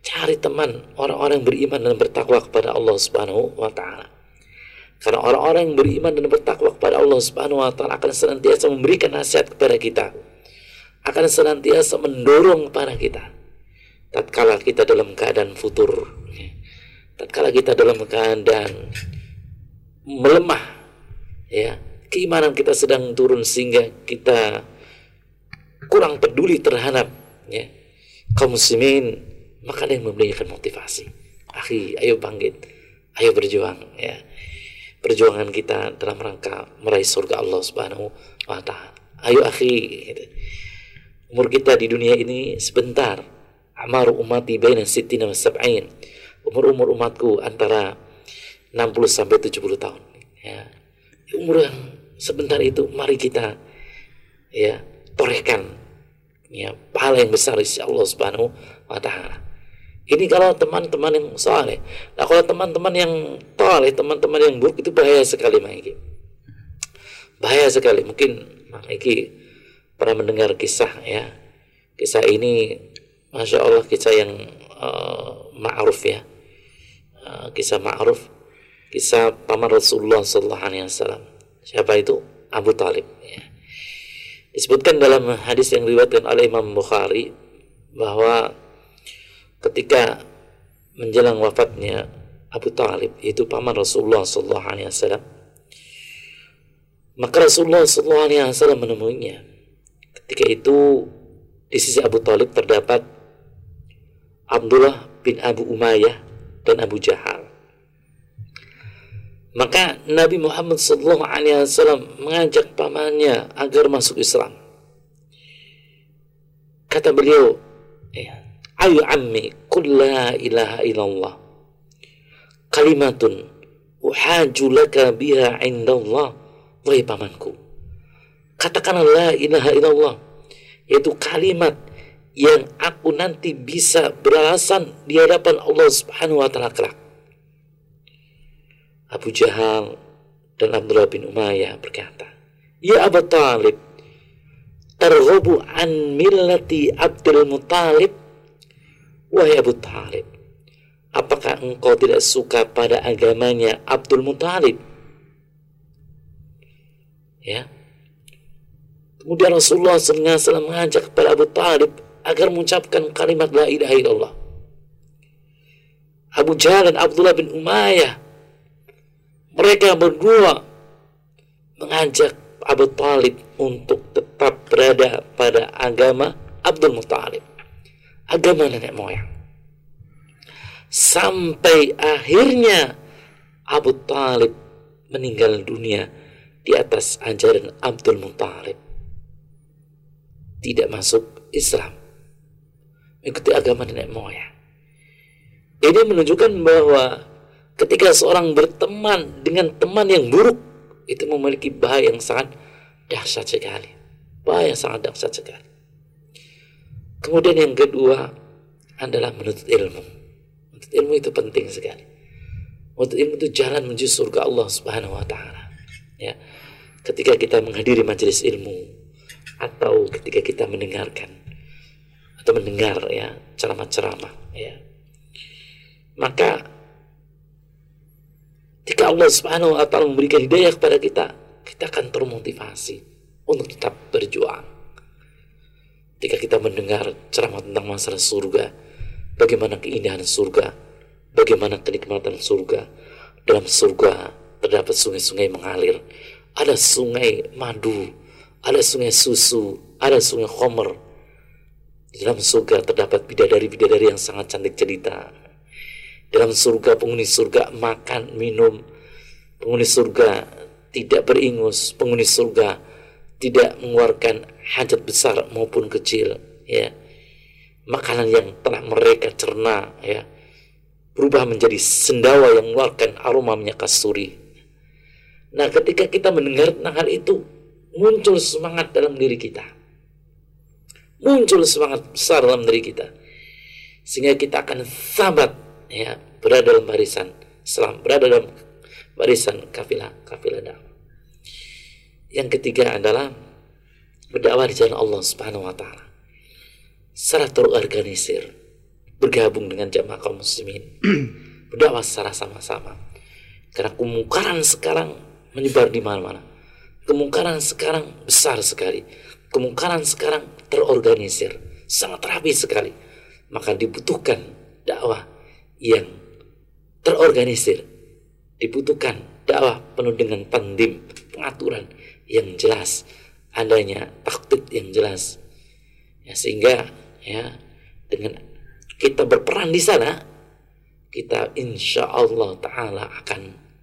cari teman orang-orang yang beriman dan bertakwa kepada Allah Subhanahu wa taala. Karena orang-orang yang beriman dan bertakwa kepada Allah Subhanahu wa taala akan senantiasa memberikan nasihat kepada kita akan senantiasa mendorong kepada kita. Tatkala kita dalam keadaan futur tatkala kita dalam keadaan melemah ya. Keimanan kita sedang turun sehingga kita kurang peduli terhadap ya kaum muslimin maka ada yang memberikan motivasi. Akhi ayo bangkit ayo berjuang ya. Perjuangan kita dalam rangka meraih surga Allah Subhanahu wa taala. Ayo akhi gitu umur kita di dunia ini sebentar. Amar umati baina sittina wa sab'in. Umur-umur umatku antara 60 sampai 70 tahun. Ya. Umur yang sebentar itu mari kita ya torehkan. Ya pahala yang besar insya Allah subhanahu wa ta'ala. Ini kalau teman-teman yang soleh. Nah kalau teman-teman yang toleh teman-teman yang buruk itu bahaya sekali Maiki bahaya sekali. Mungkin Maiki pernah mendengar kisah ya. Kisah ini masya Allah kisah yang uh, ma'ruf ya. Uh, kisah ma'ruf kisah paman Rasulullah Sallallahu Alaihi Wasallam. Siapa itu? Abu Talib ya. disebutkan dalam hadis yang diriwayatkan oleh Imam Bukhari bahwa ketika menjelang wafatnya Abu Talib itu paman Rasulullah Sallallahu Alaihi Wasallam maka Rasulullah Sallallahu Alaihi Wasallam menemuinya Ketika itu di sisi Abu Talib terdapat Abdullah bin Abu Umayyah dan Abu Jahal. Maka Nabi Muhammad SAW mengajak pamannya agar masuk Islam. Kata beliau, ya, Ayu ammi, kul la ilaha illallah. Kalimatun uhaju laka biha indallah. Wahai pamanku, katakanlah la ilaha illallah yaitu kalimat yang aku nanti bisa beralasan di hadapan Allah Subhanahu wa taala kelak. Abu Jahal dan Abdullah bin Umayyah berkata, "Ya Abu Talib, tergobu an millati Abdul Muttalib?" Wahai Abu Talib, apakah engkau tidak suka pada agamanya Abdul Muttalib? Ya, Kemudian Rasulullah SAW mengajak kepada Abu Talib agar mengucapkan kalimat La ilaha illallah. Abu Jahal dan Abdullah bin Umayyah mereka berdua mengajak Abu Talib untuk tetap berada pada agama Abdul Muttalib agama nenek moyang sampai akhirnya Abu Talib meninggal dunia di atas ajaran Abdul Muttalib tidak masuk Islam. Mengikuti agama nenek moyang. Ini menunjukkan bahwa ketika seorang berteman dengan teman yang buruk itu memiliki bahaya yang sangat dahsyat sekali. Bahaya yang sangat dahsyat sekali. Kemudian yang kedua adalah menuntut ilmu. Menuntut ilmu itu penting sekali. Menuntut ilmu itu jalan menuju surga Allah subhanahu wa ta'ala. Ya. Ketika kita menghadiri majelis ilmu atau ketika kita mendengarkan atau mendengar ya ceramah-ceramah ya maka jika Allah Subhanahu wa taala memberikan hidayah kepada kita kita akan termotivasi untuk tetap berjuang Ketika kita mendengar ceramah tentang masalah surga, bagaimana keindahan surga, bagaimana kenikmatan surga. Dalam surga terdapat sungai-sungai mengalir, ada sungai madu, ada sungai susu, ada sungai khomer. Di dalam surga terdapat bidadari-bidadari yang sangat cantik cerita. Dalam surga penghuni surga makan, minum. Penghuni surga tidak beringus, penghuni surga tidak mengeluarkan hajat besar maupun kecil ya makanan yang telah mereka cerna ya berubah menjadi sendawa yang mengeluarkan aroma minyak kasturi nah ketika kita mendengar tentang hal itu muncul semangat dalam diri kita muncul semangat besar dalam diri kita sehingga kita akan sabat ya berada dalam barisan selam berada dalam barisan kafilah kafilah dakwah yang ketiga adalah berdakwah di jalan Allah Subhanahu wa taala. Secara terorganisir, bergabung dengan jamaah kaum muslimin. berdakwah secara sama-sama. Karena kemungkaran sekarang menyebar di mana-mana. Kemungkaran sekarang besar sekali. Kemungkaran sekarang terorganisir, sangat rapi sekali. Maka dibutuhkan dakwah yang terorganisir. Dibutuhkan dakwah penuh dengan tandim, pengaturan, yang jelas, adanya taktik yang jelas. Ya, sehingga ya dengan kita berperan di sana, kita insya Allah Taala akan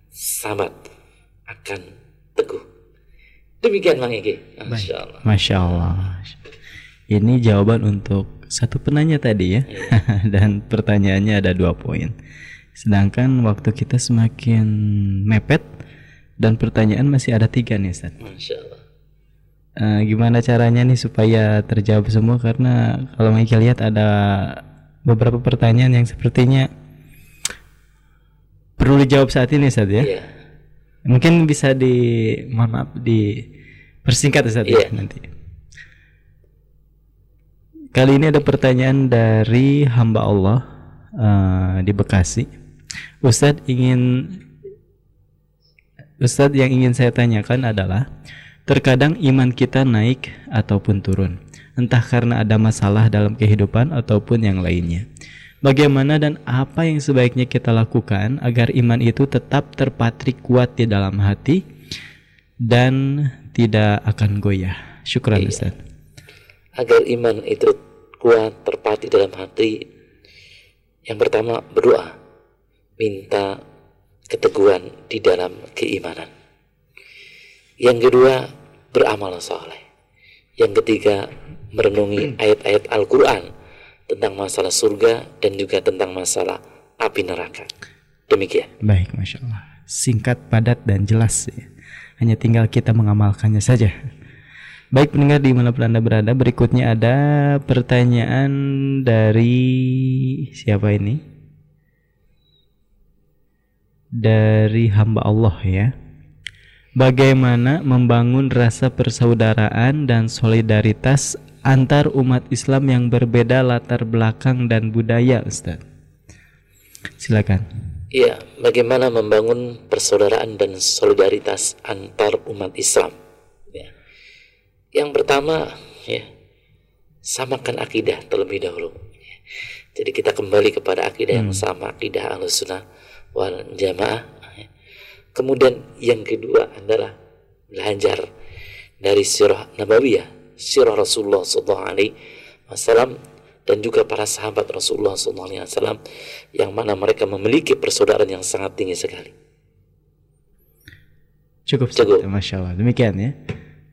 sabat, akan. Demikian Bang Ege. Masya Allah. Masya Allah. Ini jawaban untuk satu penanya tadi ya, iya. dan pertanyaannya ada dua poin. Sedangkan waktu kita semakin mepet, dan pertanyaan masih ada tiga nih Ustaz. Masya Allah. Uh, gimana caranya nih supaya terjawab semua karena kalau Mike lihat ada beberapa pertanyaan yang sepertinya perlu dijawab saat ini Ustaz ya. Yeah. Mungkin bisa di mohon maaf di persingkat Ustaz yeah. ya iya. nanti. Kali ini ada pertanyaan dari hamba Allah uh, di Bekasi. Ustadz ingin Ustadz yang ingin saya tanyakan adalah terkadang iman kita naik ataupun turun entah karena ada masalah dalam kehidupan ataupun yang lainnya. Bagaimana dan apa yang sebaiknya kita lakukan agar iman itu tetap terpatrik kuat di dalam hati dan tidak akan goyah. Syukran iya. Ustaz. Agar iman itu kuat terpatri dalam hati, yang pertama berdoa, minta keteguhan di dalam keimanan. Yang kedua, beramal soleh. Yang ketiga, merenungi ayat-ayat Al-Quran tentang masalah surga dan juga tentang masalah api neraka. Demikian. Baik, Masya Allah. Singkat, padat, dan jelas. Ya. Hanya tinggal kita mengamalkannya saja. Baik pendengar di mana pun Anda berada, berikutnya ada pertanyaan dari siapa ini? dari hamba Allah ya. Bagaimana membangun rasa persaudaraan dan solidaritas antar umat Islam yang berbeda latar belakang dan budaya, Ustaz? Silakan. Iya, bagaimana membangun persaudaraan dan solidaritas antar umat Islam? Ya. Yang pertama, ya, samakan akidah terlebih dahulu. Jadi kita kembali kepada akidah hmm. yang sama, akidah Ahlussunnah wal jamaah. Kemudian yang kedua adalah belajar dari sirah nabawiyah, sirah Rasulullah wasallam dan juga para sahabat Rasulullah wasallam yang mana mereka memiliki persaudaraan yang sangat tinggi sekali. Cukup, cukup. Masya Allah. Demikian ya.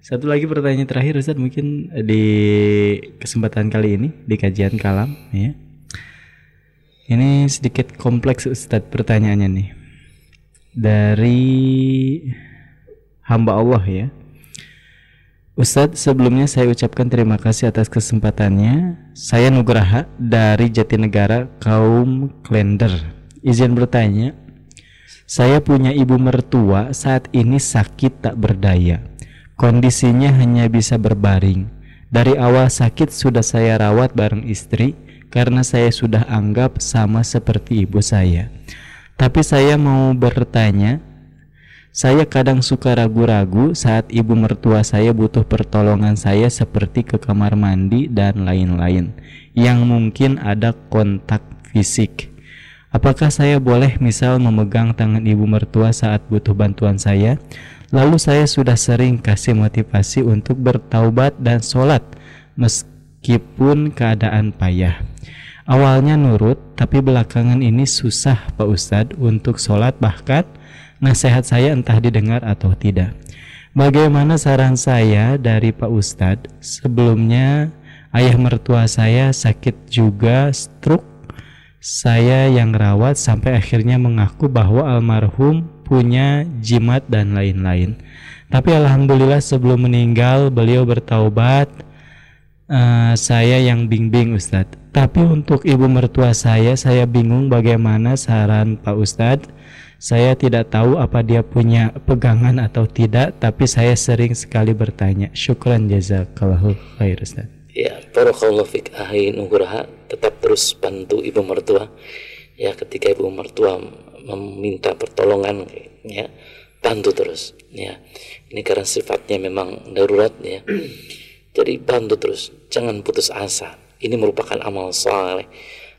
Satu lagi pertanyaan terakhir Ustaz mungkin di kesempatan kali ini di kajian kalam ya. Ini sedikit kompleks Ustadz pertanyaannya nih. Dari hamba Allah ya. Ustadz sebelumnya saya ucapkan terima kasih atas kesempatannya. Saya Nugraha dari Jatinegara kaum Klender. Izin bertanya, saya punya ibu mertua saat ini sakit tak berdaya. Kondisinya hanya bisa berbaring Dari awal sakit sudah saya rawat bareng istri karena saya sudah anggap sama seperti ibu saya. Tapi saya mau bertanya, saya kadang suka ragu-ragu saat ibu mertua saya butuh pertolongan saya seperti ke kamar mandi dan lain-lain yang mungkin ada kontak fisik. Apakah saya boleh misal memegang tangan ibu mertua saat butuh bantuan saya? Lalu saya sudah sering kasih motivasi untuk bertaubat dan sholat meskipun keadaan payah. Awalnya nurut, tapi belakangan ini susah Pak Ustadz untuk sholat bahkan nasihat saya entah didengar atau tidak. Bagaimana saran saya dari Pak Ustadz? Sebelumnya ayah mertua saya sakit juga stroke saya yang rawat sampai akhirnya mengaku bahwa almarhum punya jimat dan lain-lain. Tapi alhamdulillah sebelum meninggal beliau bertaubat. Uh, saya yang bimbing Ustadz. Tapi untuk ibu mertua saya, saya bingung bagaimana saran Pak Ustadz. Saya tidak tahu apa dia punya pegangan atau tidak, tapi saya sering sekali bertanya. Syukran jazakallahu khair Ustadz ya barakallahu fik. Ahai nugraha tetap terus bantu ibu mertua. Ya ketika ibu mertua meminta pertolongan ya bantu terus ya. Ini karena sifatnya memang darurat ya. Jadi bantu terus jangan putus asa. Ini merupakan amal saleh.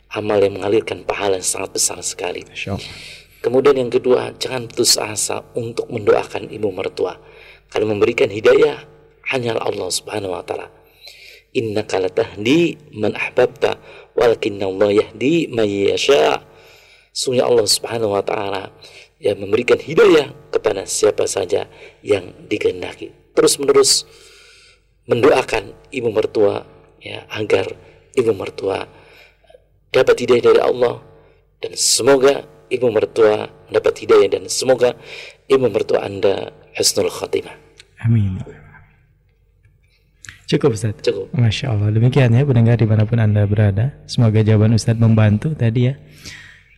Amal yang mengalirkan pahala yang sangat besar sekali kemudian yang kedua jangan putus asa untuk mendoakan ibu mertua. Karena memberikan hidayah hanya Allah subhanahu wa ta'ala. Innaka latahdi man ahbabta walakinna Allah yahdi man yasha. Sungguh Allah Subhanahu wa taala yang memberikan hidayah kepada siapa saja yang dikehendaki. Terus menerus mendoakan ibu mertua ya agar ibu mertua dapat hidayah dari Allah. Dan semoga ibu mertua dapat hidayah dan semoga ibu mertua Anda husnul khatimah. Amin. Cukup Ustaz? Cukup. Masya Allah. Demikian ya pendengar di mana pun Anda berada. Semoga jawaban Ustaz membantu tadi ya.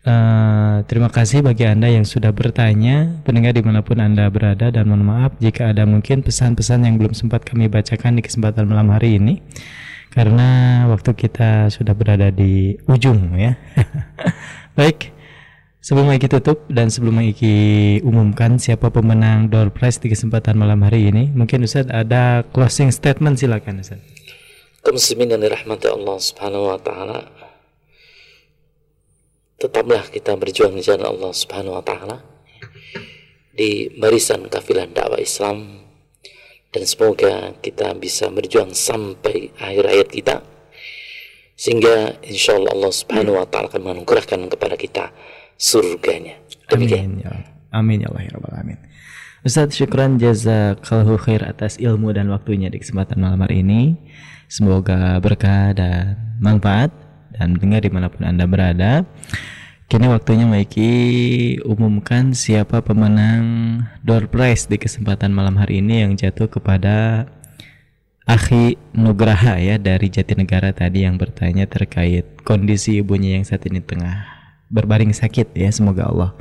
Uh, terima kasih bagi Anda yang sudah bertanya Pendengar di mana pun Anda berada Dan mohon maaf jika ada mungkin pesan-pesan yang belum sempat kami bacakan di kesempatan malam hari ini Karena waktu kita sudah berada di ujung ya Baik Sebelum Iki tutup dan sebelum Iki umumkan siapa pemenang door prize di kesempatan malam hari ini, mungkin Ustaz ada closing statement silakan Ustaz. Kaum yang dirahmati Allah Subhanahu wa taala. Tetaplah kita berjuang di jalan Allah Subhanahu wa taala di barisan kafilah dakwah Islam dan semoga kita bisa berjuang sampai akhir hayat kita sehingga insya Allah Allah Subhanahu wa taala akan menganugerahkan kepada kita surganya. Demikian. Amin ya, amin ya Allah ya Rabbal Alamin. Ustaz syukran jazakallahu khair atas ilmu dan waktunya di kesempatan malam hari ini. Semoga berkah dan manfaat dan dengar di mana pun Anda berada. Kini waktunya Maiki umumkan siapa pemenang door prize di kesempatan malam hari ini yang jatuh kepada Akhi Nugraha ya dari Jatinegara tadi yang bertanya terkait kondisi ibunya yang saat ini tengah berbaring sakit ya semoga Allah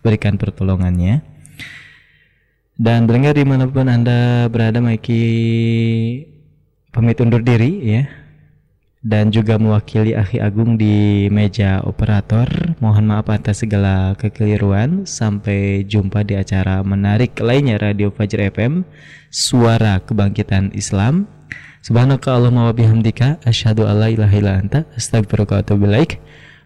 berikan pertolongannya. Dan dengar di mana pun anda berada Maiki pamit undur diri ya. Dan juga mewakili Akhi Agung di meja operator. Mohon maaf atas segala kekeliruan. Sampai jumpa di acara menarik lainnya Radio Fajr FM suara kebangkitan Islam. Subhanaka Allahumma wa bihamdika asyhadu alla ilaha illa anta astaghfiruka wa atubu ilaik